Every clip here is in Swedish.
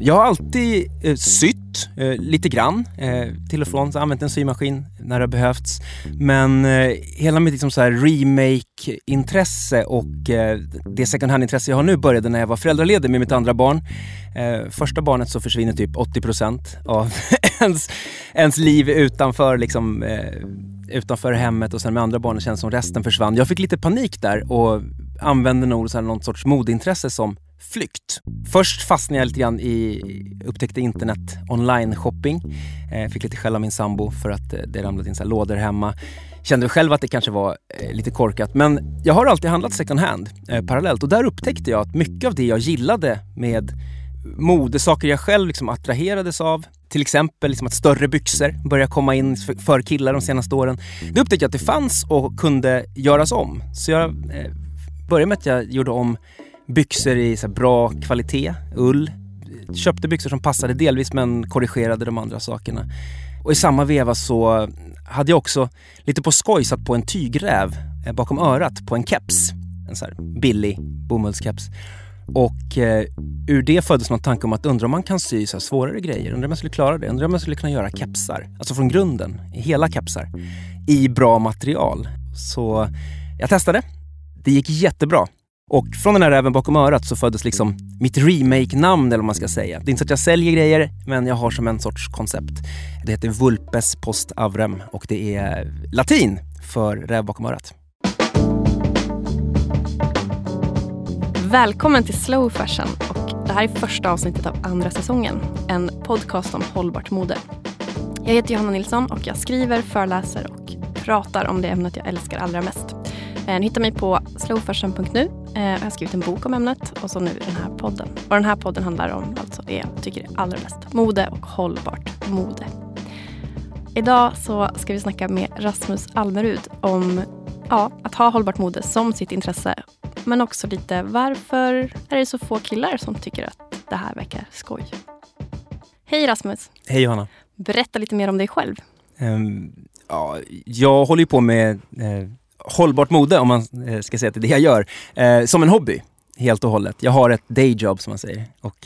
jag har alltid eh, sytt eh, lite grann. Eh, till och från så använt en symaskin när det har behövts. Men eh, hela mitt liksom, remake-intresse och eh, det second hand-intresse jag har nu började när jag var föräldraledig med mitt andra barn. Eh, första barnet så försvinner typ 80% av ens, ens liv utanför liksom, eh, utanför hemmet och sen med andra barnen känns som resten försvann. Jag fick lite panik där och använde nog så här någon sorts modintresse som flykt. Först fastnade jag lite grann i, upptäckte internet online shopping. Eh, fick lite skäll av min sambo för att eh, det ramlade in så lådor hemma. Kände själv att det kanske var eh, lite korkat men jag har alltid handlat second hand eh, parallellt och där upptäckte jag att mycket av det jag gillade med modesaker jag själv liksom attraherades av till exempel liksom att större byxor börjar komma in för killar de senaste åren. Det upptäckte jag att det fanns och kunde göras om. Så jag eh, började med att jag gjorde om byxor i så bra kvalitet, ull. Köpte byxor som passade delvis men korrigerade de andra sakerna. Och i samma veva så hade jag också lite på skoj satt på en tygräv eh, bakom örat på en keps. En så här billig bomullskeps. Och eh, ur det föddes någon tanke om att undra om man kan sy så svårare grejer. Undrar om jag skulle klara det. Undrar om jag skulle kunna göra kepsar, alltså från grunden, hela kepsar, i bra material. Så jag testade. Det gick jättebra. Och från den här räven bakom örat så föddes liksom mitt remake-namn eller vad man ska säga. Det är inte så att jag säljer grejer, men jag har som en sorts koncept. Det heter Vulpes post avrem och det är latin för räv bakom örat. Välkommen till Slow Fashion och det här är första avsnittet av andra säsongen. En podcast om hållbart mode. Jag heter Johanna Nilsson och jag skriver, föreläser och pratar om det ämnet jag älskar allra mest. Eh, ni hittar mig på slowfashion.nu. Eh, jag har skrivit en bok om ämnet och så nu den här podden. Och den här podden handlar om alltså det jag tycker är allra bäst. Mode och hållbart mode. Idag så ska vi snacka med Rasmus Almerud om ja, att ha hållbart mode som sitt intresse. Men också lite varför är det så få killar som tycker att det här verkar skoj? Hej Rasmus! Hej Johanna! Berätta lite mer om dig själv. Um, ja, jag håller på med uh, hållbart mode, om man uh, ska säga att det är det jag gör, uh, som en hobby helt och hållet. Jag har ett dayjob som man säger och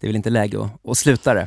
det är väl inte läge att, att sluta det.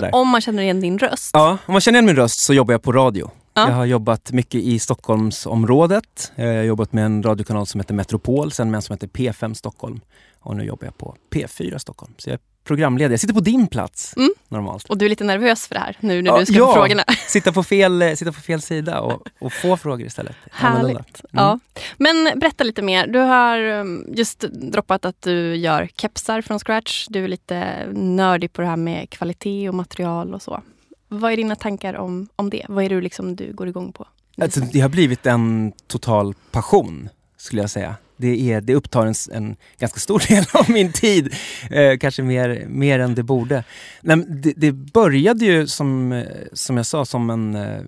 Men om man känner igen din röst? Ja, om man känner igen min röst så jobbar jag på radio. Ja. Jag har jobbat mycket i Stockholmsområdet. Jag har jobbat med en radiokanal som heter Metropol, sen med en som heter P5 Stockholm. Och nu jobbar jag på P4 Stockholm. Så jag är programledare. Jag sitter på din plats mm. normalt. Och du är lite nervös för det här nu när ja, du ska ja, få frågorna. Sitta på fel, sitta på fel sida och, och få frågor istället. Härligt. Mm. Ja. Men berätta lite mer. Du har um, just droppat att du gör kepsar från scratch. Du är lite nördig på det här med kvalitet och material och så. Vad är dina tankar om, om det? Vad är det liksom du går igång på? Alltså, det har blivit en total passion skulle jag säga. Det, är, det upptar en, en ganska stor del av min tid, eh, kanske mer, mer än det borde. Nej, det, det, började ju som, som jag sa som en, eh,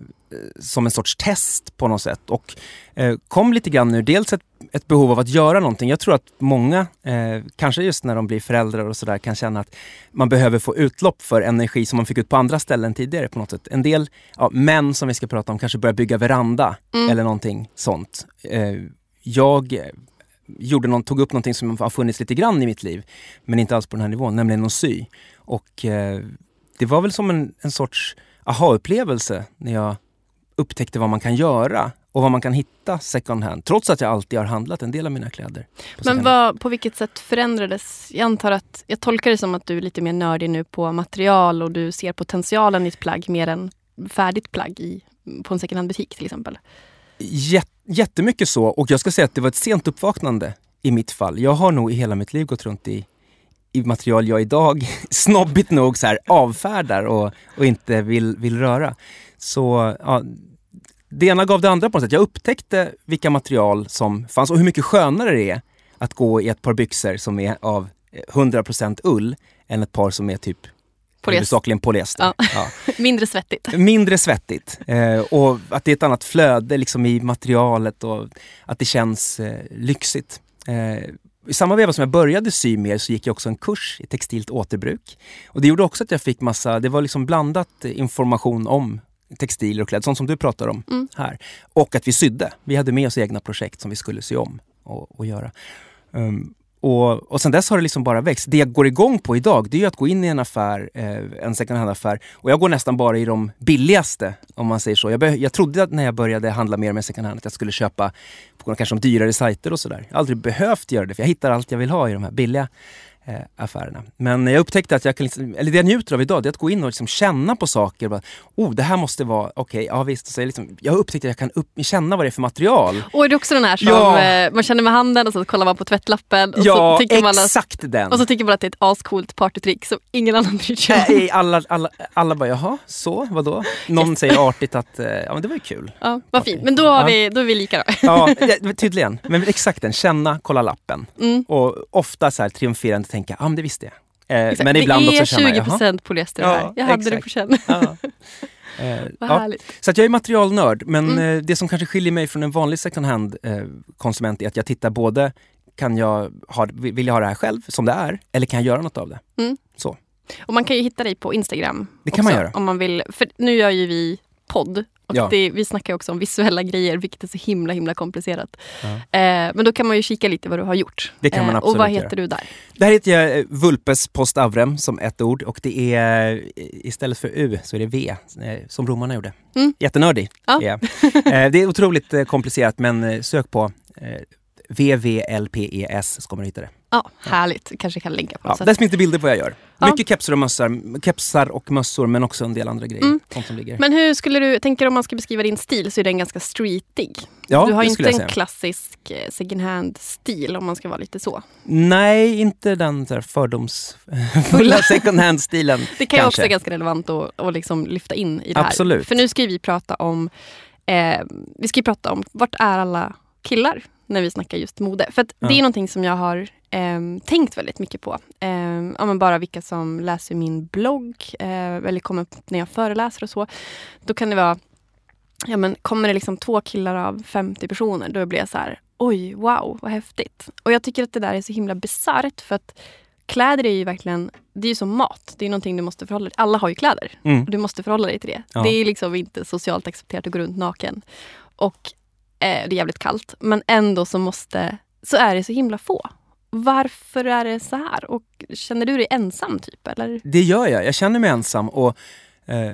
som en sorts test på något sätt och eh, kom lite grann ur dels ett, ett behov av att göra någonting. Jag tror att många, eh, kanske just när de blir föräldrar och sådär, kan känna att man behöver få utlopp för energi som man fick ut på andra ställen tidigare på något sätt. En del ja, män som vi ska prata om kanske börjar bygga veranda mm. eller någonting sånt. Eh, jag gjorde någon, tog upp någonting som har funnits lite grann i mitt liv, men inte alls på den här nivån, nämligen att sy. Och eh, det var väl som en, en sorts aha-upplevelse när jag upptäckte vad man kan göra och vad man kan hitta second hand, trots att jag alltid har handlat en del av mina kläder. Men vad, på vilket sätt förändrades? Jag antar att, jag tolkar det som att du är lite mer nördig nu på material och du ser potentialen i ett plagg mer än färdigt plagg i, på en second hand-butik till exempel. Jätte jättemycket så och jag ska säga att det var ett sent uppvaknande i mitt fall. Jag har nog i hela mitt liv gått runt i, i material jag idag snobbigt nog så här, avfärdar och, och inte vill, vill röra. Så ja, det ena gav det andra på något sätt. Jag upptäckte vilka material som fanns och hur mycket skönare det är att gå i ett par byxor som är av eh, 100% ull än ett par som är typ Huvudsakligen polyester. Ja. Ja. Mindre svettigt. Mindre svettigt. Eh, och att det är ett annat flöde liksom, i materialet och att det känns eh, lyxigt. Eh, i samma veva som jag började sy mer så gick jag också en kurs i textilt återbruk. Och det gjorde också att jag fick massa, det var liksom blandat information om textiler och kläder, sånt som du pratar om mm. här. Och att vi sydde. Vi hade med oss egna projekt som vi skulle sy om och, och göra. Um, och, och sen dess har det liksom bara växt. Det jag går igång på idag, det är att gå in i en affär, eh, en second hand-affär. Och jag går nästan bara i de billigaste, om man säger så. Jag, jag trodde att när jag började handla mer med second hand att jag skulle köpa på kanske de dyrare sajter och sådär. Jag har aldrig behövt göra det, för jag hittar allt jag vill ha i de här billiga eh, affärerna. Men jag upptäckte att jag kan, liksom, eller det jag njuter av idag, det är att gå in och liksom känna på saker. Bara, oh, det här måste vara, okej, okay, ja visst. Så jag, liksom, jag har upptäckt att jag kan upp, känna vad det är för material. Och är det också den här som ja. eh, man känner med handen och så kollar man på tvättlappen. Och ja, så tycker man exakt att, den. Och så tycker man att det är ett ascoolt partytrick som ingen annan bryr sig om. Alla, alla, alla bara, jaha, så, vadå? Någon yes. säger artigt att, eh, ja men det var ju kul. Ja, vad fint. Men då, har vi, då är vi lika då. ja, tydligen. Men exakt den, känna, kolla lappen. Mm. Och ofta så här triumferande tänka, ja men det visste jag. Eh, men ibland det är också 20 procent polyester ja, här. Jag hade exakt. det på känn. Ja. Eh, ja. Så att jag är materialnörd, men mm. eh, det som kanske skiljer mig från en vanlig second hand-konsument eh, är att jag tittar både, kan jag ha, vill jag ha det här själv som det är, eller kan jag göra något av det? Mm. Så. Och man kan ju hitta dig på Instagram. Det kan man göra. Om man vill, för nu gör ju vi podd och ja. det, vi snackar också om visuella grejer, vilket är så himla himla komplicerat. Ja. Eh, men då kan man ju kika lite vad du har gjort. Det kan man absolut eh, Och vad heter göra. du där? Där heter jag eh, Vulpes Post Avrem som ett ord och det är eh, istället för U så är det V som romarna gjorde. Mm. Jättenördig ja. är Det är otroligt komplicerat men sök på VVLPES så kommer du hitta det. Ja, härligt. Kanske kan länka på något ja, Där finns det bilder på vad jag gör. Ja. Mycket kepsar och mössor, kepsar och mössor men också en del andra grejer. Mm. Som ligger. Men hur skulle du, tänker om man ska beskriva din stil så är den ganska streetig. Ja, du har inte en klassisk eh, second hand-stil om man ska vara lite så. Nej, inte den där fördomsfulla second hand-stilen. Det kan kanske. också vara ganska relevant att, att liksom lyfta in i det Absolut. här. För nu ska vi prata om, eh, vi ska prata om vart är alla killar när vi snackar just mode. För ja. det är någonting som jag har eh, tänkt väldigt mycket på. Eh, ja, men bara vilka som läser min blogg eh, eller kommer när jag föreläser och så. Då kan det vara, ja men kommer det liksom två killar av 50 personer, då blir jag så här, oj, wow, vad häftigt. Och jag tycker att det där är så himla bisarrt för att kläder är ju verkligen, det är ju som mat. Det är någonting du måste förhålla dig Alla har ju kläder. Mm. Och du måste förhålla dig till det. Ja. Det är liksom inte socialt accepterat att gå runt naken. Och det är jävligt kallt. Men ändå så måste, så är det så himla få. Varför är det så här? Och känner du dig ensam? typ? Eller? Det gör jag. Jag känner mig ensam. Och eh,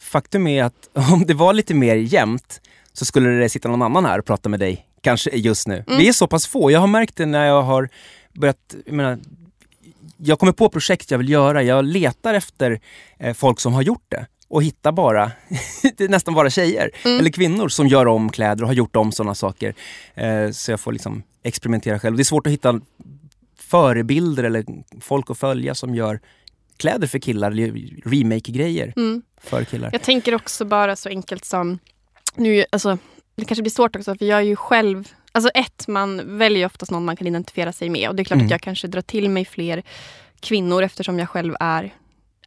Faktum är att om det var lite mer jämnt så skulle det sitta någon annan här och prata med dig, kanske just nu. Mm. Vi är så pass få. Jag har märkt det när jag har börjat, jag menar, jag kommer på projekt jag vill göra. Jag letar efter eh, folk som har gjort det och hittar bara, nästan bara tjejer mm. eller kvinnor som gör om kläder och har gjort om sådana saker. Eh, så jag får liksom experimentera själv. Det är svårt att hitta förebilder eller folk att följa som gör kläder för killar, eller remake-grejer mm. för killar. Jag tänker också bara så enkelt som, nu, alltså, det kanske blir svårt också för jag är ju själv Alltså ett, man väljer oftast någon man kan identifiera sig med och det är klart mm. att jag kanske drar till mig fler kvinnor eftersom jag själv är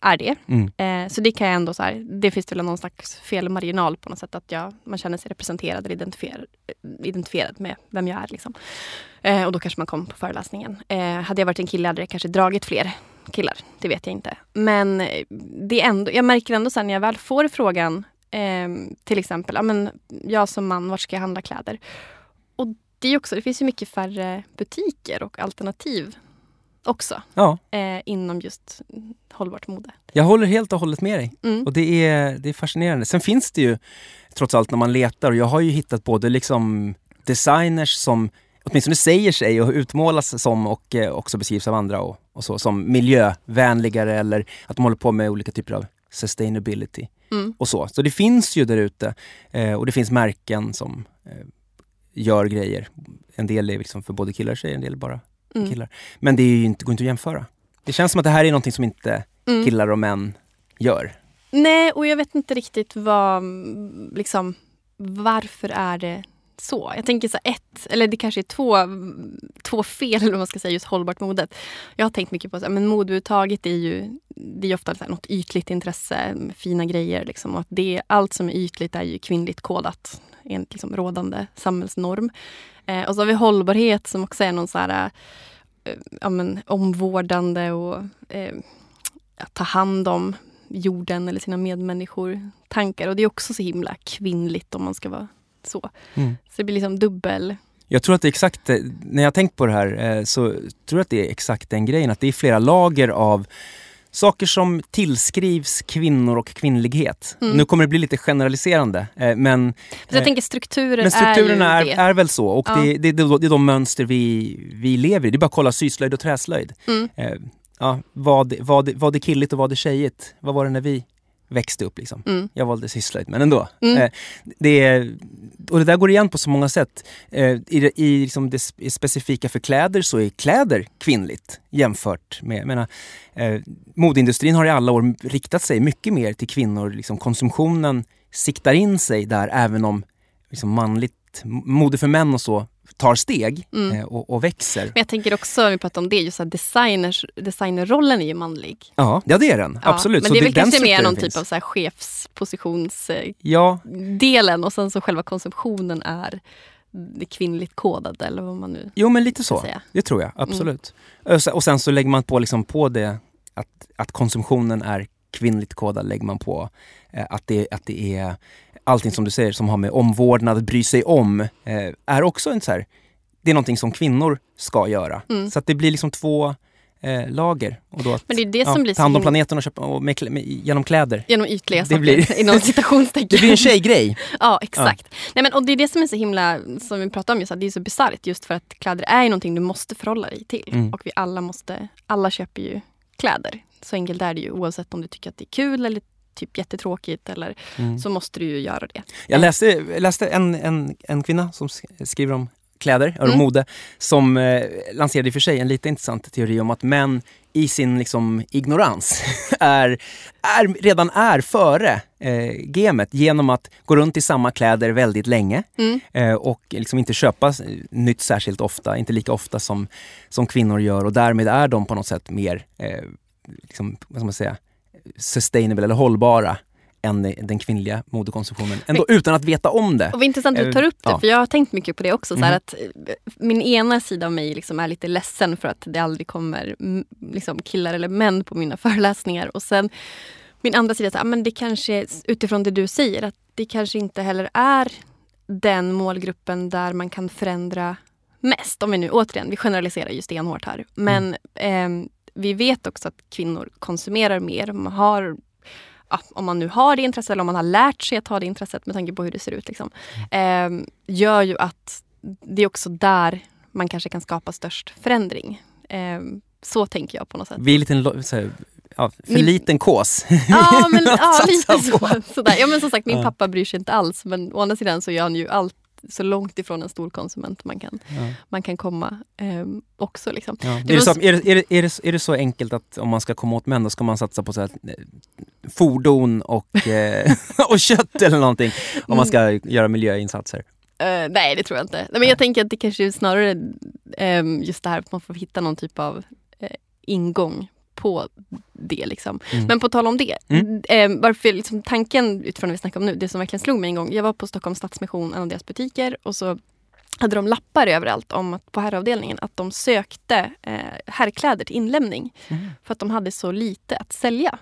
är det. Mm. Eh, så det kan jag ändå så här, det finns väl någon slags felmarginal på något sätt att jag, man känner sig representerad eller identifierad, identifierad med vem jag är. Liksom. Eh, och då kanske man kom på föreläsningen. Eh, hade jag varit en kille hade det kanske dragit fler killar. Det vet jag inte. Men det är ändå, jag märker ändå sen när jag väl får frågan ehm, till exempel, ja, men jag som man, var ska jag handla kläder? Och det, är också, det finns ju mycket färre butiker och alternativ också. Ja. Eh, inom just hållbart mode. Jag håller helt och hållet med dig. Mm. Och det är, det är fascinerande. Sen finns det ju trots allt när man letar och jag har ju hittat både liksom designers som åtminstone säger sig och utmålas som och eh, också beskrivs av andra och, och, så, som miljövänligare eller att de håller på med olika typer av sustainability. Mm. och Så Så det finns ju där ute eh, och det finns märken som eh, gör grejer. En del är liksom för både killar och tjejer, en del bara mm. killar. Men det är ju inte, går inte att jämföra. Det känns som att det här är någonting som inte mm. killar och män gör. Nej, och jag vet inte riktigt vad, liksom, varför är det så? Jag tänker så ett, eller det kanske är två, två fel om man ska säga just hållbart modet. Jag har tänkt mycket på att modeuttaget är ju det är ofta så här något ytligt intresse, fina grejer. Liksom, och att det, allt som är ytligt är ju kvinnligt kodat enligt liksom rådande samhällsnorm. Eh, och så har vi hållbarhet som också är någon så här, eh, ja, men, omvårdande och eh, ta hand om jorden eller sina medmänniskor tankar. Och det är också så himla kvinnligt om man ska vara så. Mm. Så det blir liksom dubbel Jag tror att det är exakt, eh, när jag tänkt på det här eh, så tror jag att det är exakt den grejen, att det är flera lager av saker som tillskrivs kvinnor och kvinnlighet. Mm. Nu kommer det bli lite generaliserande eh, men, Så jag eh, tänker strukturer, men strukturerna är är, ju det. är, väl så och Ja. det, det, det, är de mönster vi, vi lever i. Det är bara att kolla syslöjd och träslöjd. Mm. Eh, ja, vad, vad, vad är killigt och vad är tjejigt? Vad var det när vi växte upp liksom? Mm. Jag valde syslöjd, men ändå. Mm. Eh, det, är, och det där går igen på så många sätt. Eh, I, i liksom det sp- specifika för kläder så är kläder kvinnligt jämfört med... Jag menar, eh, modeindustrin har i alla år riktat sig mycket mer till kvinnor. Liksom konsumtionen siktar in sig där även om liksom manligt mode för män och så tar steg Mm. eh, och, och växer. Men jag tänker också, om vi pratar om det, just att designers, designerrollen är ju manlig. Ja, ja det är den. Ja, Absolut. Men det är väl kanske mer någon finns. typ av så här chefspositionsdelen Ja, och sen så själva konsumtionen är kvinnligt kodade eller vad man nu Jo men lite så, säga. det tror jag absolut. Och sen- Och sen så lägger man på, liksom på det att, att konsumtionen är kvinnligt kodad, lägger man på eh, att, det, att det är allting som du säger som har med omvårdnad, bry sig om, eh, är också en så här, det är någonting som kvinnor ska göra. Mm. Så att det blir liksom två eh, lager. Och då att, Men det är det som blir ta hand om planeten och köpa och med, klä- med, genom kläder. Genom ytliga Det saker, blir- inom citationstecken. Det blir en tjejgrej. Ja, exakt. Nej, men, och det är det som är så himla, som vi pratade om, just, att det är så bisarrt just för att kläder är ju någonting du måste förhålla dig till. Mm. Och vi alla måste, alla köper ju kläder. Så enkelt är det ju oavsett om du tycker att det är kul eller typ jättetråkigt eller Mm. så måste du ju göra det. Jag läste, läste en, en, en kvinna som sk- skriver om kläder, Mm. mode, som eh, lanserade i och för sig en lite intressant teori om att män i sin liksom, ignorans är, är, redan är före eh, gamet genom att gå runt i samma kläder väldigt länge Mm. eh, och liksom inte köpa nytt särskilt ofta, inte lika ofta som, som kvinnor gör och därmed är de på något sätt mer, eh, liksom, vad ska man säga, sustainable eller hållbara än den kvinnliga modekonsumtionen. Ändå utan att veta om det. Och vad intressant att du tar upp det, Ja. för jag har tänkt mycket på det också. Så Mhm. att eh, min ena sida av mig liksom är lite ledsen för att det aldrig kommer mm, liksom killar eller män på mina föreläsningar. Och sen min andra sida, så här, men det kanske utifrån det du säger, att det kanske inte heller är den målgruppen där man kan förändra mest. Om vi nu återigen, vi generaliserar ju stenhårt här. Men ehm, vi vet också att kvinnor konsumerar mer. Man har, ja, om man nu har det intresset eller om man har lärt sig att ha det intresset med tanke på hur det ser ut. Liksom, ehm, gör ju att det är också där man kanske kan skapa störst förändring. Ehm, så tänker jag på något sätt. Vi är lo- så ja, för Ni- liten kås. Ja, men, ja lite så. Sådär. Ja, men som sagt, min pappa bryr sig inte alls. Men å andra sidan så gör han ju allt så långt ifrån en stor konsument man kan, Ja. man kan komma ehm, också. Liksom. Ja. Det Är, det så, är, det, är, det, är, det, är det så enkelt att om man ska komma åt män då ska man satsa på så här, eh, fordon och, eh, och kött eller någonting om man ska göra miljöinsatser? Eh, nej, det tror jag inte. Nej, men jag tänker att det kanske är snarare ehm, just det här att man får hitta någon typ av eh, ingång på det. Liksom. Mm. Men på tal om det. Mm. Eh, varför liksom, tanken utifrån det vi snackar om nu, det som verkligen slog mig en gång. Jag var på Stockholms Stadsmission, en av deras butiker och så hade de lappar överallt om att, på herravdelningen att de sökte eh, herrkläder till inlämning. Mm. För att de hade så lite att sälja.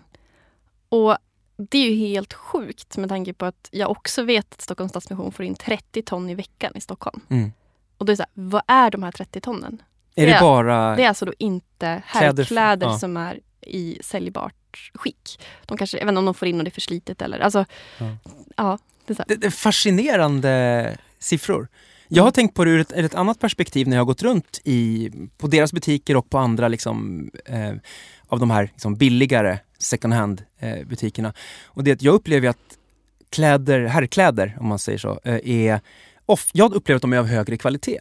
Och det är ju helt sjukt med tanke på att jag också vet att Stockholms Stadsmission får in 30 ton i veckan i Stockholm. Mm. Och då är det så här, vad är de här 30 tonnen? Är det Ja, bara... Det är alltså då inte Kläder- herrkläder ja. som är i säljbart skick. De kanske, inte om de får in och det är för slitet eller... Alltså, Ja. ja. det är. Det, det är fascinerande siffror. Jag har tänkt på det ur ett, ur ett annat perspektiv när jag har gått runt i, på deras butiker och på andra liksom, eh, av de här liksom, billigare second hand eh. Och det jag upplever att kläder, herrkläder om man säger så, eh, är off, jag upplever att de är av högre kvalitet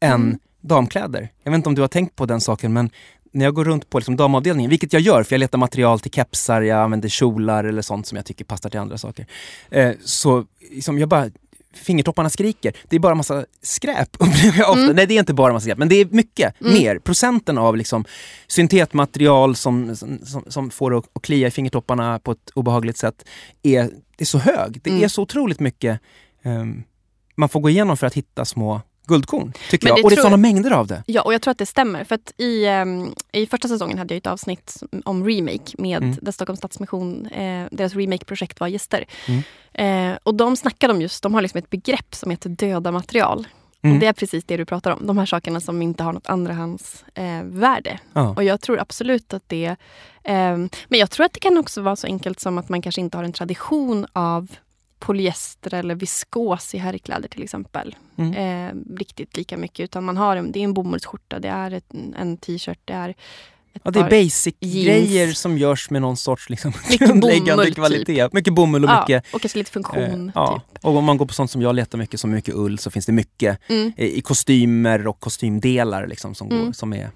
än Mm. Damkläder. Jag vet inte om du har tänkt på den saken men när jag går runt på liksom damavdelningen, vilket jag gör för jag letar material till kepsar, jag använder kjolar eller sånt som jag tycker passar till andra saker. Eh, så liksom, jag bara, fingertopparna skriker. Det är bara massa skräp. Mm. Nej det är inte bara massa skräp, men det är mycket Mm. mer. Procenten av liksom, syntetmaterial som, som, som, får att, att klia i fingertopparna på ett obehagligt sätt är, är så hög. Det Mm. är så otroligt mycket ehm, man får gå igenom för att hitta små guldkorn, tycker Men jag. det Och det är sådana mängder av det. Ja, och jag tror att det stämmer. För att i, ehm, i första säsongen hade jag ett avsnitt om remake med Mm. där Stockholms Stadsmission, eh, deras remake-projekt var gäster. Mm. Eh, och de snackade om just, de har liksom ett begrepp som heter döda material. Mm. Och det är precis det du pratar om. De här sakerna som inte har något andrahandsvärde. Eh, Ja. Och jag tror absolut att det... Eh, men jag tror att det kan också vara så enkelt som att man kanske inte har en tradition av polyester eller viskos i herrkläder till exempel. Mm. Eh, riktigt lika mycket. Utan man har en, det är en bomullsskjorta, det är ett, en t-shirt, det är ett Ja, det är basic-grejer som görs med någon sorts liksom, grundläggande bomull, typ. kvalitet. Mycket bomull och ja, mycket... och kanske lite funktion. eh, ja. Typ. Och om man går på sånt som jag letar mycket, som mycket ull, så finns det mycket Mm. eh, i kostymer och kostymdelar liksom, som, Mm. går, som är...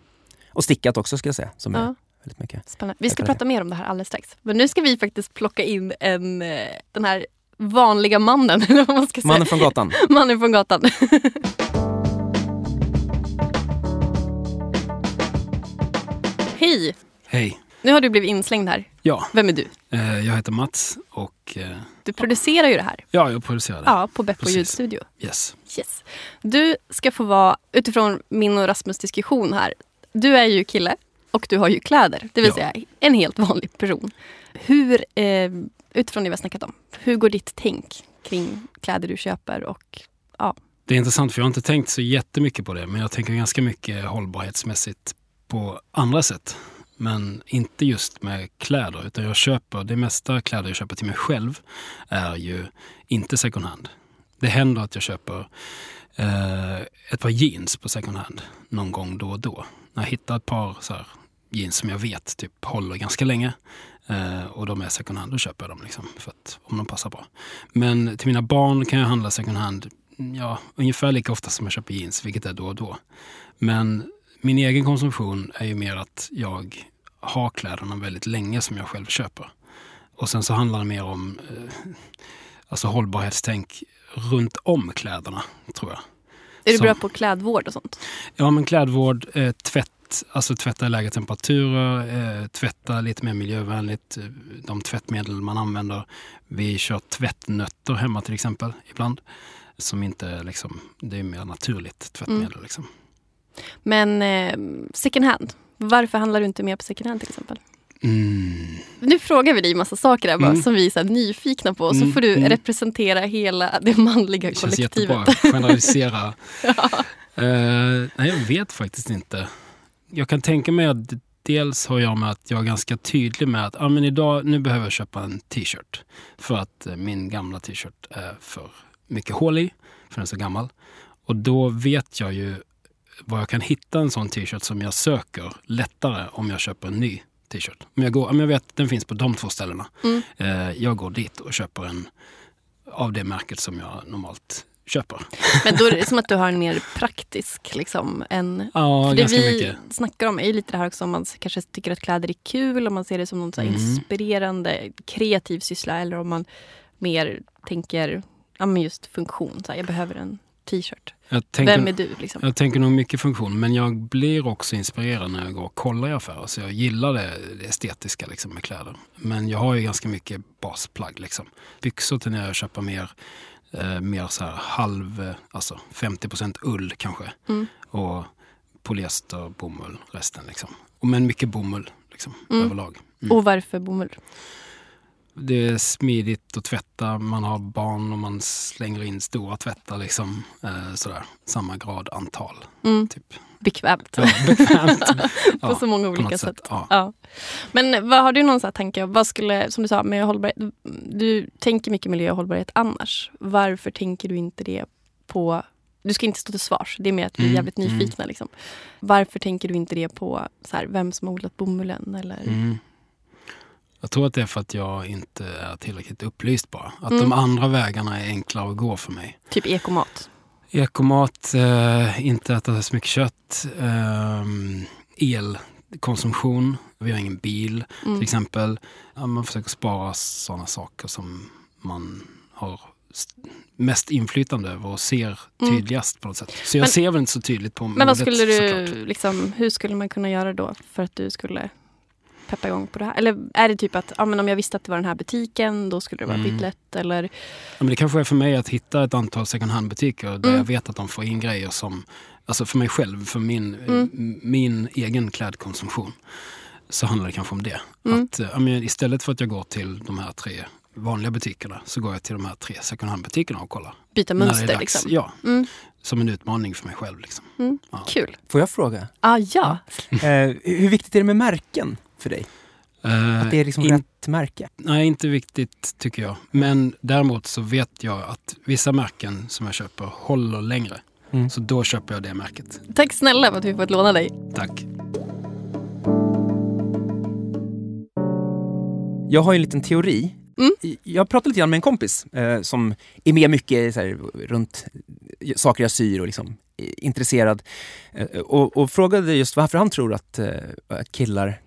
Och stickat också ska jag säga, som är väldigt mycket. Spännande. Vi ska prata mer om det här alldeles strax. Men nu ska vi faktiskt plocka in en, eh, den här vanliga mannen, eller vad man ska säga. Mannen från gatan. Mannen från gatan. Hej! Hej. Nu har du blivit inslängd här. Ja, Vem är du? eh, jag heter Mats och eh, Du producerar ju det här. ja, jag producerar det. Ja, på Beppo ljudstudio. Yes. Yes. Du ska få vara, utifrån min och Rasmus diskussion här. Du är ju kille och du har ju kläder. Det vill Ja. säga en helt vanlig person. Hur, eh, utifrån det vi har snackat om, hur går ditt tänk kring kläder du köper och Det är intressant för jag har inte tänkt så jättemycket på det men jag tänker ganska mycket hållbarhetsmässigt på andra sätt. Men inte just med kläder utan jag köper, det mesta kläder jag köper till mig själv är ju inte second hand. Det händer att jag köper eh, ett par jeans på second hand någon gång då och då. När jag hittar ett par så här, jeans som jag vet typ håller ganska länge eh, och de är second hand, då köper jag dem liksom, för att, om de passar bra. Men till mina barn kan jag handla second hand ja, ungefär lika ofta som jag köper jeans, vilket är då och då. Men min egen konsumtion är ju mer att jag har kläderna väldigt länge som jag själv köper. Och sen så handlar det mer om eh, alltså hållbarhetstänk runt om kläderna, tror jag. är du Som- bra på klädvård och sånt? Ja, men klädvård, eh, tvätt, alltså tvätta i lägre temperaturer, eh, tvätta lite mer miljövänligt, eh, de tvättmedel man använder. Vi kör tvättnötter hemma till exempel ibland. Som inte är liksom, det är mer naturligt tvättmedel. Mm. Liksom. Men eh, second hand, varför handlar du inte mer på second hand till exempel? Mm. Nu frågar vi dig massa saker här bara, Mm. som vi är så nyfikna på. Så Mm, får du mm. representera hela det manliga Det känns kollektivet. jättebra. Generalisera. Eh, nej, jag vet faktiskt inte. Jag kan tänka mig att dels har jag med att jag är ganska tydlig med att ah, men idag, nu behöver jag köpa en t-shirt. För att eh, min gamla t-shirt är för mycket hål i, för den är så gammal. Och då vet jag ju var jag kan hitta en sån t-shirt som jag söker lättare om jag köper en ny t-shirt. Om jag, går, om jag vet att den finns på de två ställena. Mm. Eh, jag går dit och köper en av det märket som jag normalt köper. Men då är det som att du har en mer praktisk, liksom, en Ja, För det vi mycket. snackar om är ju lite det här också om man kanske tycker att kläder är kul, om man ser det som någon så Mm. inspirerande kreativ syssla eller om man mer tänker ja, men just funktion. Så här, jag behöver en t-shirt. Tänker, Vem är du? Liksom? jag tänker nog mycket funktion, men jag blir också inspirerad när jag går och kollar i affärer. Så jag gillar det, det estetiska liksom, med kläder. Men jag har ju ganska mycket basplagg. Liksom. Byxor till när jag köper mer, eh, mer så här halv, eh, alltså 50% ull kanske. Mm. Och polyester, bomull, resten. Liksom. Och men mycket bomull liksom, Mm. överlag. Mm. Och varför bomull? Det är smidigt att tvätta. Man har barn och man slänger in stora tvättar. Liksom, eh, sådär. Samma grad antal. Mm. Typ. Bekvämt. Ja, bekvämt. På Ja, så många olika sätt. sätt. Ja. Men vad har du någon så tanke? Vad skulle, som du sa, med hållbarhet. Du tänker mycket miljö och hållbarhet annars. Varför tänker du inte det på... Du ska inte stå till svars. Det är mer att vi är Mm, jävligt mm. nyfikna. Liksom. Varför tänker du inte det på så här, vem som har odlat bomullen? Eller? Mm. Jag tror att det är för att jag inte är tillräckligt upplyst bara. Att Mm. de andra vägarna är enklare att gå för mig. Typ ekomat. Ekomat, eh, inte äta så mycket kött, eh, elkonsumtion. Vi har ingen bil Mm. till exempel. Ja, man försöker spara sådana saker som man har st- mest inflytande över och ser Mm. tydligast på något sätt. Så jag Men- ser väl inte så tydligt på Men vad skulle du, liksom, hur skulle man kunna göra då för att du skulle peppa igång på det här? Eller är det typ att ja, men om jag visste att det var den här butiken, då skulle det vara Mm. skitlätt? Eller Ja, men det kanske är för mig att hitta ett antal second hand-butiker där Mm. jag vet att de får in grejer som, alltså för mig själv, för min, Mm. m- min egen klädkonsumtion, så handlar det kanske om det. Mm. Att, eh, ja, men istället för att jag går till de här tre vanliga butikerna så går jag till de här tre second hand-butikerna och kollar. byta mönster dags. liksom? Ja, Mm. som en utmaning för mig själv. Liksom. Mm. Ja. Kul. Får jag fråga? Ah, ja. Eh, hur viktigt är det med märken för dig? Eh, Att det är liksom in- rätt märke? Nej, inte viktigt tycker jag. Men däremot så vet jag att vissa märken som jag köper håller längre. Mm. Så då köper jag det märket. Tack snälla för att vi fått låna dig. Tack. Jag har en liten teori. Mm. Jag pratade lite grann med en kompis eh, som är med mycket så här, runt saker jag syr och liksom eh, intresserad. Eh, och, och frågade just varför han tror att, eh, att killar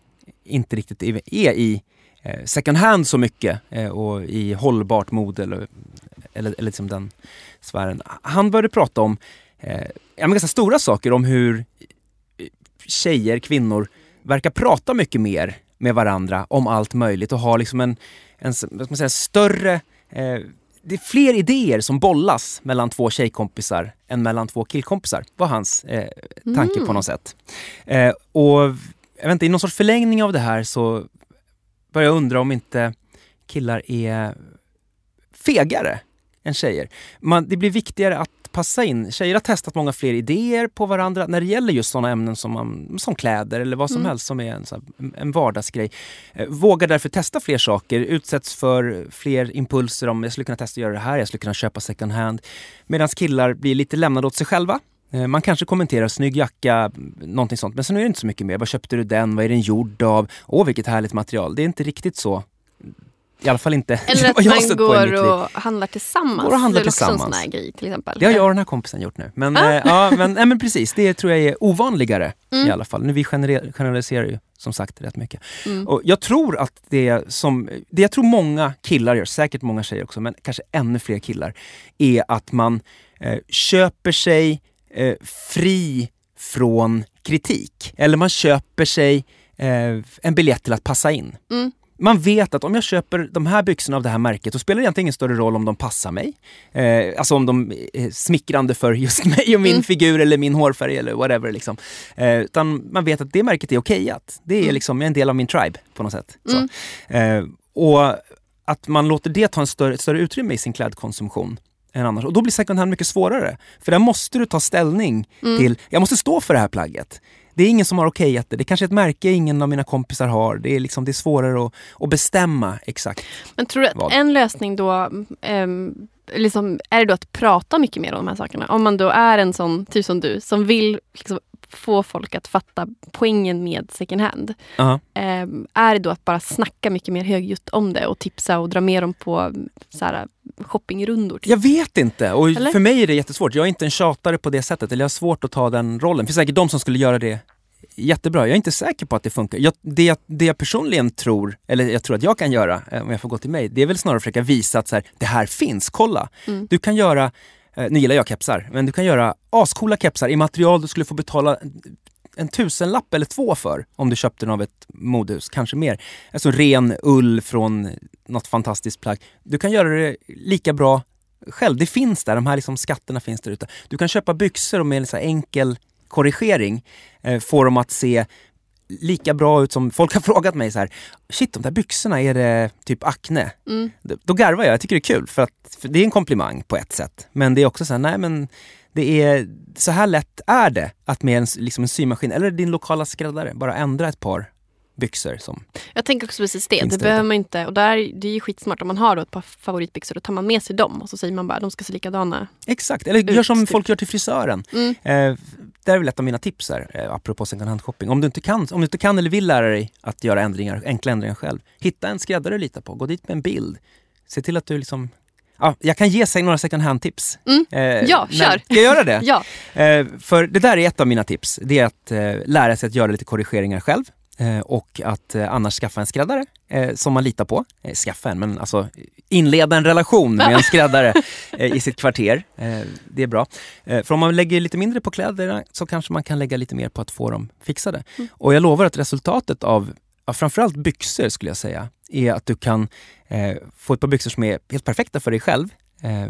inte riktigt är, i eh, second hand så mycket eh, och i hållbart mode eller, eller, eller liksom den sfären. Han började prata om eh, ganska stora saker om hur eh, tjejer, kvinnor verkar prata mycket mer med varandra om allt möjligt och ha liksom en, en vad man säga, större eh, det är fler idéer som bollas mellan två tjejkompisar än mellan två killkompisar, var hans eh, tanke Mm. på något sätt. Eh, och jag vet inte, i någon sorts förlängning av det här så börjar jag undra om inte killar är fegare än tjejer. Man, det blir viktigare att passa in. Tjejer har testat många fler idéer på varandra när det gäller just sådana ämnen som, man, som kläder eller vad som Mm. helst som är en, en vardagsgrej. Eh, vågar därför testa fler saker, utsätts för fler impulser om jag skulle kunna testa att göra det här, jag skulle kunna köpa second hand. Medan killar blir lite lämnade åt sig själva. Eh, Man kanske kommenterar snygg jacka, någonting sånt, men sen är det inte så mycket mer. Vad köpte du den? Vad är den gjord av? Åh, vilket härligt material. Det är inte riktigt så. I alla fall inte Eller att man går och handlar tillsammans. Går och handlar det är också en tillsammans. sån här grej till exempel. Det har jag och den här kompisen gjort nu. Men, Ah. eh, ja, men, nej, men precis, det tror jag är ovanligare Mm. i alla fall. Nu vi generaliserar ju som sagt rätt mycket. Mm. Och jag tror att det som, det jag tror många killar gör, säkert många tjejer också, men kanske ännu fler killar, är att man eh, köper sig eh, fri från kritik. Eller man köper sig eh, en biljett till att passa in. Mm. Man vet att om jag köper de här byxorna av det här märket, då spelar det egentligen ingen större roll om de passar mig. Eh, alltså om de är smickrande för just mig och min Mm. figur eller min hårfärg eller whatever. Liksom. Eh, utan man vet att det märket är okejat. Det är Mm. liksom en del av min tribe på något sätt. Mm. Eh, och att man låter det ta en större, ett större utrymme i sin klädkonsumtion än annars. Och då blir second hand mycket svårare. För där måste du ta ställning Mm. till, jag måste stå för det här plagget. Det är ingen som har okejat det. Det är kanske är ett märke ingen av mina kompisar har. Det är, liksom, det är svårare att, att bestämma exakt. Men tror du att Vad? en lösning då, ehm, liksom, är det då att prata mycket mer om de här sakerna? Om man då är en sån, typ som du, som vill liksom, få folk att fatta poängen med second hand. Ja. Ehm, är det då att bara snacka mycket mer högljutt om det och tipsa och dra med dem på så här, shoppingrundor? typ? Jag vet inte och Eller? för mig är det jättesvårt. Jag är inte en tjatare på det sättet, eller jag har svårt att ta den rollen. Det finns säkert de som skulle göra det jättebra. Jag är inte säker på att det funkar. Jag, det, jag, det jag personligen tror, eller jag tror att jag kan göra, eh, om jag får gå till mig, det är väl snarare att försöka visa att så här, det här finns, kolla. Mm. Du kan göra, Eh, nu gillar jag kepsar, men du kan göra ascoola kepsar i material du skulle få betala en tusenlapp eller två för om du köpte den av ett modehus, kanske mer. Alltså ren ull från något fantastiskt plagg. Du kan göra det lika bra själv. Det finns där, de här liksom skatterna finns där ute. Du kan köpa byxor och med en så här enkel korrigering eh, få dem att se lika bra ut som, folk har frågat mig så här, shit de där byxorna, är det typ akne? Mm. Då- garvar jag, jag tycker det är kul för att för det är en komplimang på ett sätt. Men det är också så här, nej men det är, så här lätt är det att med en, liksom en symaskin eller din lokala skräddare bara ändra ett par byxor som Jag tänker också precis det. Det behöver man inte. Och där, det är ju skitsmart. Om man har ett par favoritbyxor, då tar man med sig dem och så säger man bara de ska se likadana. Exakt, eller gör som Ut, typ. folk gör till frisören. Mm. Eh, det är väl ett av mina tips här, eh, apropå second hand shopping. Om du, inte kan, om du inte kan eller vill lära dig att göra ändringar, enkla ändringar själv, hitta en skräddare du litar på, gå dit med en bild. Se till att du liksom Ja, jag kan ge sig några second hand-tips. Mm. Eh, Ja, kör. Ska jag göra det? Ja, Eh, för det där är ett av mina tips. Det är att eh, lära sig att göra lite korrigeringar själv. Eh, och att eh, annars skaffa en skräddare eh, som man litar på. Skaffa en, men alltså inleda en relation med en skräddare i sitt kvarter. Det är bra. För om man lägger lite mindre på kläderna så kanske man kan lägga lite mer på att få dem fixade. Och jag lovar att resultatet av, av framförallt byxor skulle jag säga, är att du kan få ett par byxor som är helt perfekta för dig själv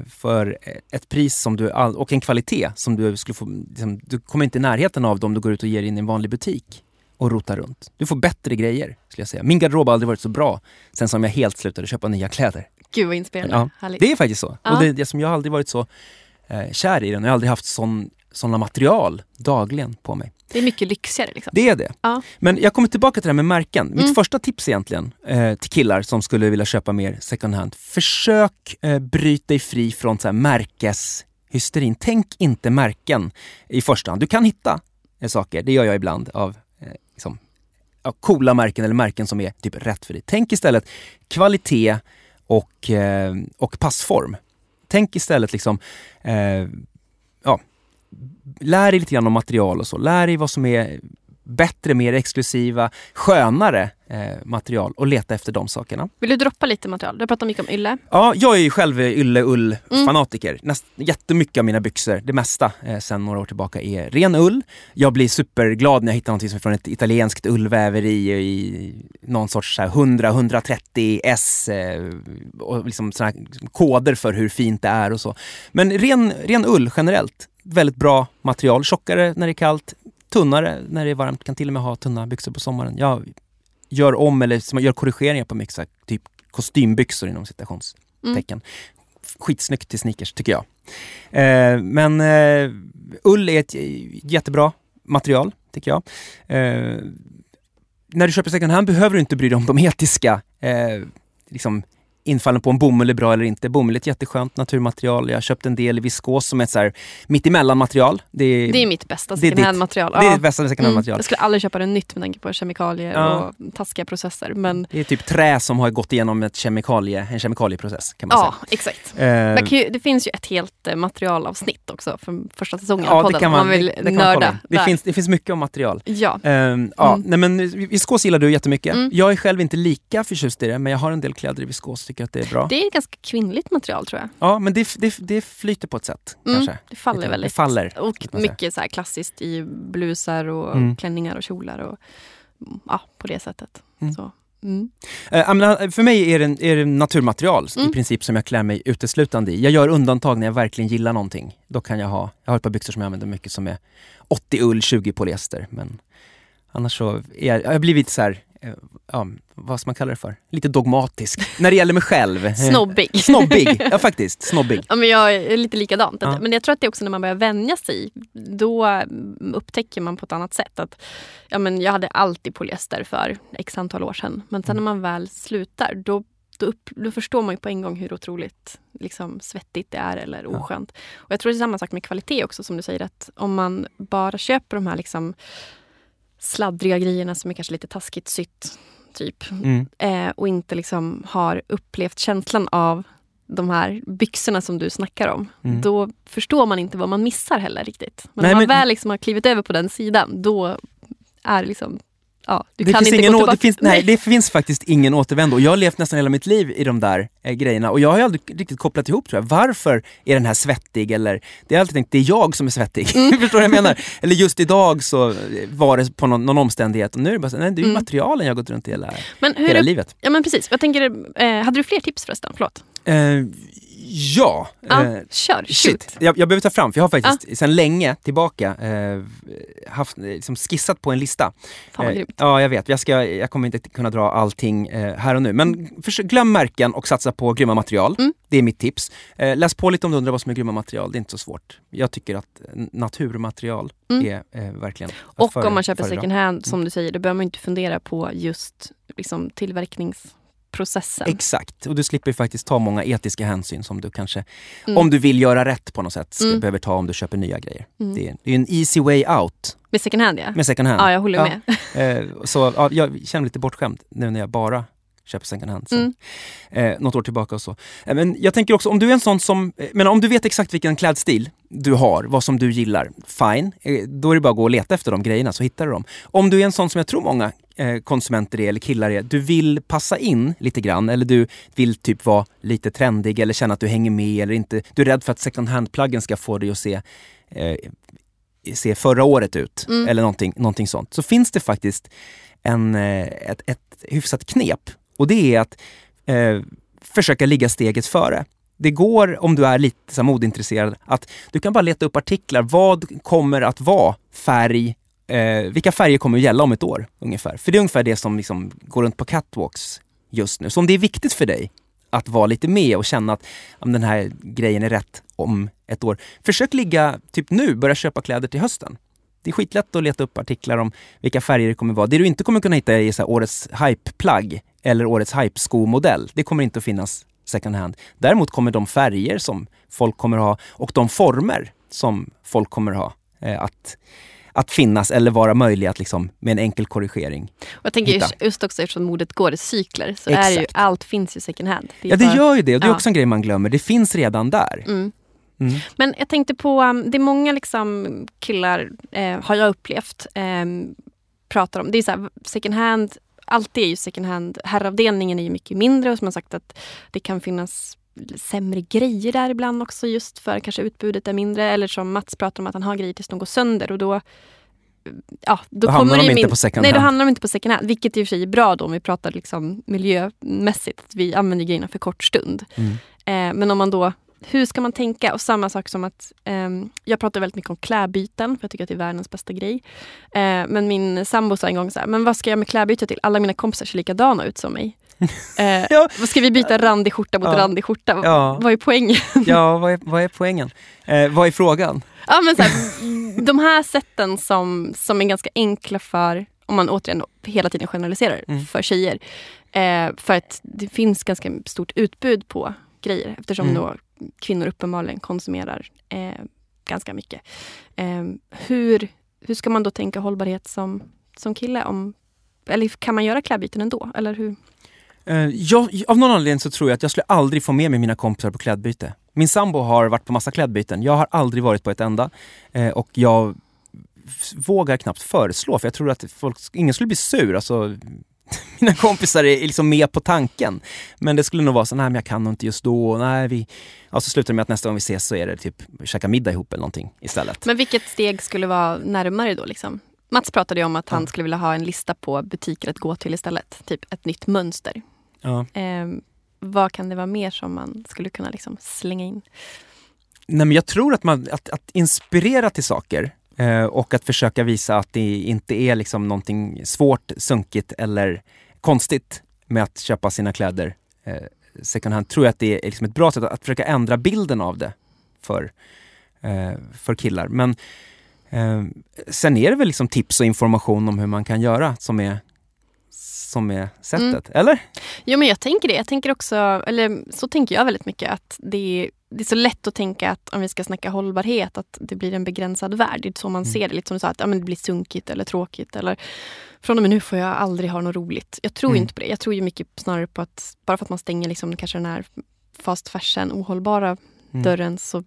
för ett pris som du, och en kvalitet som du skulle få, liksom, du kommer inte i närheten av dem om du går ut och ger in i en vanlig butik och rotar runt. Du får bättre grejer, skulle jag säga. Min garderob har aldrig varit så bra sen som jag helt slutade köpa nya kläder. gud vad inspirerande. Ja. Det är faktiskt så. Ja. Och det, det som jag har aldrig varit så eh, kär i den. Jag har aldrig haft sån, såna material dagligen på mig. Det är mycket lyxigare liksom. Det är det. Ja. Men jag kommer tillbaka till det här med märken. Mitt Mm. första tips egentligen eh, till killar som skulle vilja köpa mer second hand. Försök eh, bryta dig fri från så här, märkeshysterin. Tänk inte märken i första hand. Du kan hitta eh, saker, det gör jag ibland, av ja, coola märken eller märken som är typ rätt för dig. Tänk istället kvalitet och, eh, och passform. Tänk istället liksom, eh, ja, lär dig lite grann om material och så. Lär dig vad som är bättre, mer exklusiva, skönare eh, material och leta efter de sakerna. Vill du droppa lite material? Du har pratat mycket om ylle. Ja, jag är ju själv ylle ull fanatiker. Näst, jättemycket av mina byxor, det mesta eh, sen några år tillbaka är ren ull. Jag blir superglad när jag hittar något som är från ett italienskt ullväveri i någon sorts så här 100-130 S eh, och liksom såna koder för hur fint det är och så. Men ren, ren ull generellt, väldigt bra material. Tjockare när det är kallt, tunnare när det är varmt. Kan till och med ha tunna byxor på sommaren. Jag gör om eller gör korrigeringar på mycket typ kostymbyxor inom citationstecken. Skitsnyggt till sneakers tycker jag. Eh, men eh, ull är ett jättebra material tycker jag. Eh, när du köper second hand behöver du inte bry dig om de etiska eh, liksom, infallen på om bomull är bra eller inte. Bomull är ett jätteskönt naturmaterial. Jag har köpt en del i viskos som är ett så här mittemellan material. Det är, Det är mitt bästa Det second hand-material. det är det bästa second hand-material. Jag skulle aldrig köpa det nytt med tanke på kemikalier Ja. och taskiga processer. Men Det är typ trä som har gått igenom ett kemikalie, en kemikalieprocess kan man ja, exakt. säga. Eh, Man kan ju, det finns ju ett helt eh, materialavsnitt också från första säsongen av ja, podden. det kan man, man vill det, det nörda. det, finns, det finns mycket om material. Ja. Ehm, ja, Mm. nej, men viskos gillar du jättemycket. Mm. Jag är själv inte lika förtjust i det, men jag har en del kläder i viskos tycker att det är bra. Det är ett ganska kvinnligt material tror jag. Ja, men det, det, det flyter på ett sätt Mm, kanske. Det faller Lite- väldigt. Det faller. Och mycket så här klassiskt i blusar och Mm. klänningar och kjolar. Och, ja, på det sättet. Mm. Så. Mm. Eh, för mig är det, är det naturmaterial Mm. i princip som jag klär mig uteslutande i. Jag gör undantag när jag verkligen gillar någonting. Då kan jag ha, jag har ett par byxor som jag använder mycket som är 80 ull, 20 polyester. Men annars så är jag, jag har blivit så här, ja, vad ska man kalla det för? Lite dogmatisk när det gäller mig själv. Eh, Snobbig. Snobbig, ja faktiskt. Snobbig. Ja, men jag är lite likadant. Ja. Men jag tror att det är också när man börjar vänja sig. Då mm, upptäcker man på ett annat sätt att ja, men jag hade alltid polyester för x antal år sedan. Men sen när man väl slutar då, då, upp, då förstår man ju på en gång hur otroligt liksom, svettigt det är eller Ja. oskönt. Och jag tror det är samma sak med kvalitet också som du säger att om man bara köper de här liksom, sladdriga grejerna som är kanske lite taskigt sytt typ Mm. eh, och inte liksom har upplevt känslan av de här byxorna som du snackar om. Mm. Då förstår man inte vad man missar heller riktigt. Men Nej, när man men- väl liksom har klivit över på den sidan, då är liksom... Ja, du det kan finns inte ingen gå tillbaka. det finns, nej, det finns faktiskt ingen återvändo. Jag har levt nästan hela mitt liv i de där eh, grejerna och jag har aldrig riktigt kopplat ihop tror jag. Varför är den här svettig? Eller, det har jag alltid tänkt, det är jag som är svettig. Mm. Förstår du vad jag menar? Eller just idag så var det på någon, någon omständighet och nu är det bara så, nej det är ju Mm. materialen jag har gått runt i hela, Men hur, hela upp- livet. ja, men precis. Jag tänker, eh, hade du fler tips förresten? Förlåt. Eh, ja. Ja, eh, kör. Shit, jag, jag behöver ta fram, för jag har faktiskt sedan länge tillbaka eh, haft, eh, liksom skissat på en lista. Fan vad Eh, grymt. Ja, jag vet. Jag, ska, jag kommer inte kunna dra allting eh, här och nu. Men försök, glöm märken och satsa på grymma material. Mm. Det är mitt tips. Eh, läs på lite om du undrar vad som är grymma material. Det är inte så svårt. Jag tycker att naturmaterial Mm. är eh, verkligen att Och före- om man köper föredra. second hand, som du säger, då behöver man inte fundera på just liksom, tillverkningsprocessen. Exakt, och du slipper ju faktiskt ta många etiska hänsyn som du kanske, Mm. om du vill göra rätt på något sätt, ska, Mm. behöver ta om du köper nya grejer. Mm. Det, är, det är en easy way out Med second hand ja. med second hand. Ja, jag håller Ja. med. Eh, så ja, jag känner mig lite bortskämd nu när jag bara köper second hand. Mm. eh, något år tillbaka och så. Eh, men jag tänker också, om du är en sån som, eh, men om du vet exakt vilken klädstil du har, vad som du gillar, fine. Då är det bara att gå och leta efter de grejerna så hittar du dem. Om du är en sån som jag tror många konsumenter är, eller killar är, du vill passa in lite grann eller du vill typ vara lite trendig eller känna att du hänger med eller inte, du är rädd för att second hand-plaggen ska få dig att se eh, se förra året ut Mm. eller någonting, någonting sånt. Så finns det faktiskt en, eh, ett, ett hyfsat knep och det är att eh, försöka ligga steget före. Det går, om du är lite så modintresserad, att du kan bara leta upp artiklar. Vad kommer att vara färg? Eh, vilka färger kommer att gälla om ett år ungefär? För det är ungefär det som liksom går runt på catwalks just nu. Så om det är viktigt för dig att vara lite med och känna att om den här grejen är rätt om ett år. Försök ligga, typ nu, börja köpa kläder till hösten. Det är skitlätt att leta upp artiklar om vilka färger det kommer vara. Det du inte kommer kunna hitta är så här, årets hype-plagg eller årets hype-skomodell. Det kommer inte att finnas second hand. Däremot kommer de färger som folk kommer ha och de former som folk kommer ha eh, att att finnas eller vara möjliga att liksom, med en enkel korrigering och Jag tänker hitta. just också eftersom modet går i cykler så Exakt. är det ju, allt finns ju second hand. är Ja det gör ju det och det är ja. också en grej man glömmer. Det finns redan där. Mm. Mm. Men jag tänkte på, um, det är många liksom killar, eh, har jag upplevt, eh, pratar om, det är så här, second hand, alltid är ju second hand, herravdelningen är ju mycket mindre och som jag sagt att det kan finnas sämre grejer där ibland också just för kanske utbudet är mindre eller som Mats pratar om att han har grejer tills de går sönder och då Ja, då, Då hamnar de inte min- på second Nej, då hand. hamnar de inte på second hand. Vilket i och för sig är bra då om vi pratar liksom miljömässigt. Att vi använder grejerna för kort stund. Mm. Eh, men om man då, hur ska man tänka? Och samma sak som att ehm, jag pratar väldigt mycket om klädbyten för jag tycker att det är världens bästa grej. Eh, men min sambo sa en gång så här, men vad ska jag med klädbyte till? Alla mina kompisar ser likadana ut som mig. Eh, Ja. Ska vi byta randig skjorta mot Ja. randig skjorta? Ja. Vad är poängen? Ja, vad är, vad är poängen? Eh, vad är frågan? Ja, men så här, de här sätten som, som är ganska enkla för, om man återigen hela tiden generaliserar, Mm. för tjejer. Eh, för att det finns ganska stort utbud på grejer eftersom Mm. då kvinnor uppenbarligen konsumerar eh, ganska mycket. Eh, hur, hur ska man då tänka hållbarhet som, som kille? Om, eller kan man göra klädbyten ändå? Eller hur? Eh, jag, av någon anledning så tror jag att jag skulle aldrig få med mig mina kompisar på klädbyte. Min sambo har varit på massa klädbyten. Jag har aldrig varit på ett enda. Eh, och jag vågar knappt föreslå, för jag tror att folk, ingen skulle bli sur. Alltså, mina kompisar är liksom med på tanken. Men det skulle nog vara så, nej men jag kan nog inte just då. Nej, vi... ja, så slutar det med att nästa gång vi ses så är det typ käka middag ihop eller någonting istället. Men vilket steg skulle vara närmare då? Liksom? Mats pratade ju om att han skulle vilja ha en lista på butiker att gå till istället. Typ ett nytt mönster. Ja. Eh, vad kan det vara mer som man skulle kunna liksom slänga in? Nej, men jag tror att, man, att, att inspirera till saker eh, och att försöka visa att det inte är liksom någonting svårt, sunkigt eller konstigt med att köpa sina kläder eh, second hand, tror jag att det är liksom ett bra sätt att, att försöka ändra bilden av det för, eh, för killar. Men eh, sen är det väl liksom tips och information om hur man kan göra som är, som är sättet, eller? Jo men jag tänker det. Jag tänker också, eller så tänker jag väldigt mycket att det är, det är så lätt att tänka att om vi ska snacka hållbarhet att det blir en begränsad värld. Det är så man Mm. ser det. Lite som du sa, att ja, men det blir sunkigt eller tråkigt. Eller från och med nu får jag aldrig ha något roligt. Jag tror Mm. inte på det. Jag tror ju mycket snarare på att bara för att man stänger liksom kanske den här fast fashion, ohållbara Mm. dörren så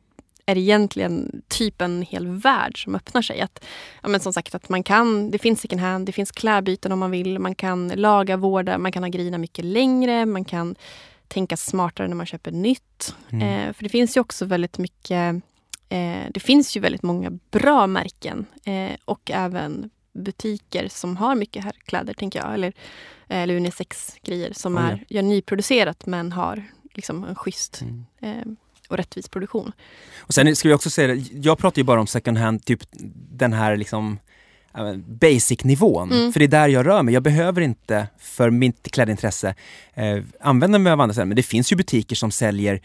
är det egentligen typ en hel värld som öppnar sig. Att, ja, men som sagt att man kan, det finns second hand, det finns klädbyten om man vill, man kan laga, vårda, man kan ha grejerna mycket längre, man kan tänka smartare när man köper nytt. Mm. Eh, för det finns ju också väldigt mycket, eh, det finns ju väldigt många bra märken eh, och även butiker som har mycket herrkläder, tänker jag. Eller, eller unisex-grejer som ja. är, gör nyproducerat men har liksom en schysst Mm. Och rättvis produktion. Och sen ska vi också säga, det, jag pratar ju bara om second hand, typ den här liksom men, basic-nivån. Mm. För det är där jag rör mig. Jag behöver inte, för mitt klädintresse, eh, använda mig av andra ställen. Men det finns ju butiker som säljer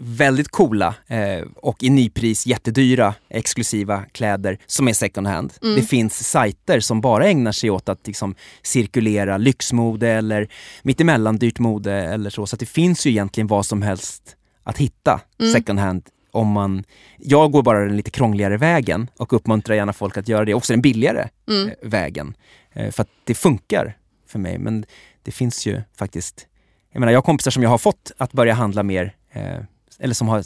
väldigt coola eh, och i nypris jättedyra exklusiva kläder som är second hand. Mm. Det finns sajter som bara ägnar sig åt att liksom, cirkulera lyxmode eller mittemellan dyrt mode eller så. Så det finns ju egentligen vad som helst att hitta Mm. second hand om man... Jag går bara den lite krångligare vägen och uppmuntrar gärna folk att göra det, också den billigare Mm. eh, vägen. Eh, för att det funkar för mig. Men det finns ju faktiskt, jag menar jag har kompisar som jag har fått att börja handla mer, eh, eller som har,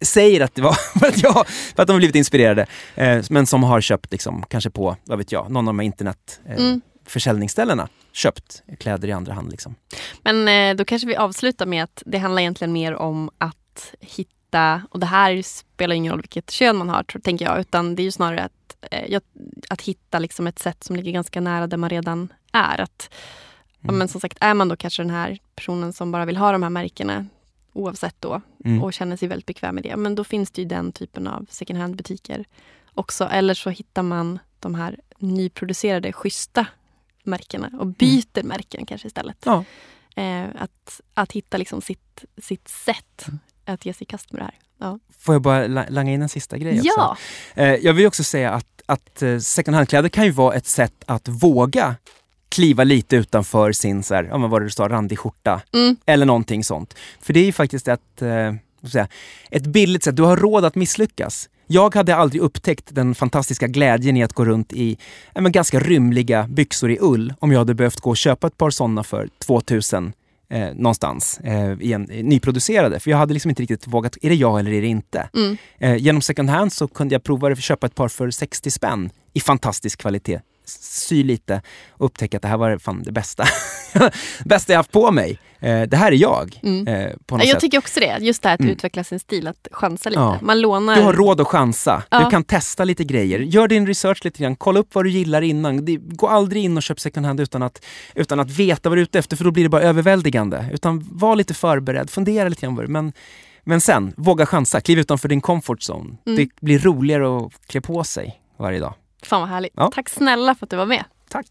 säger att det var för att, jag, för att de har blivit inspirerade, eh, men som har köpt liksom, kanske på, vad vet jag, någon av de här internet eh, Mm. försäljningsställena köpt kläder i andra hand. Liksom. Men eh, då kanske vi avslutar med att det handlar egentligen mer om att hitta, och det här spelar ingen roll vilket kön man har, tror- tänker jag, utan det är ju snarare att, eh, att hitta liksom ett sätt som ligger ganska nära där man redan är. Att, Mm. men som sagt, är man då kanske den här personen som bara vill ha de här märkena, oavsett då, Mm. och känner sig väldigt bekväm med det, men då finns det ju den typen av second hand-butiker också. Eller så hittar man de här nyproducerade, schyssta märkena och byter märken kanske istället. Ja. Eh, att, att hitta liksom sitt, sitt sätt att ge sig i kast med det här. Ja. Får jag bara la- langa in en sista grej också? Ja, Eh, jag vill också säga att, att eh, second hand-kläder kan ju vara ett sätt att våga kliva lite utanför sin, så här, ja, men vad var det du sa, randig skjorta mm, eller någonting sånt. För det är ju faktiskt ett, eh, säga, ett billigt sätt, du har råd att misslyckas. Jag hade aldrig upptäckt den fantastiska glädjen i att gå runt i men ganska rymliga byxor i ull om jag hade behövt gå och köpa ett par sådana för 2000 eh, någonstans, eh, i en, i nyproducerade. För jag hade liksom inte riktigt vågat, är det jag eller är det inte? mm. Eh, genom second hand så kunde jag prova det, köpa ett par för 60 spänn i fantastisk kvalitet. Sy lite och upptäcka att det här var fan det bästa. bästa jag haft på mig. Eh, det här är jag. Mm. Eh, på något Jag sätt. tycker också det, just det här att Mm. utveckla sin stil, att chansa lite. Ja. Man lånar... Du har råd att chansa. Ja. Du kan testa lite grejer. Gör din research lite grann. Kolla upp vad du gillar innan. Det- Gå aldrig in och köp second hand utan att, utan att veta vad du är ute efter för då blir det bara överväldigande. Utan var lite förberedd, fundera lite grann. Men, men sen, våga chansa. Kliv utanför din comfort zone. Mm. Det blir roligare att klä på sig varje dag. Fan vad härligt. Ja. Tack snälla för att du var med. Tack!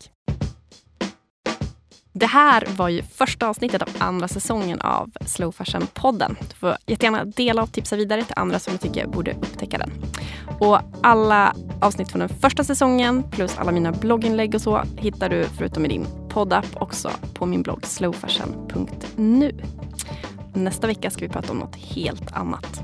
Det här var ju första avsnittet av andra säsongen av Slow Fashion-podden. Du får jättegärna dela och tipsa vidare till andra som du tycker borde upptäcka den. Och alla avsnitt från den första säsongen plus alla mina blogginlägg och så hittar du förutom i din poddapp också på min blogg slowfashion.nu. Nästa vecka ska vi prata om något helt annat.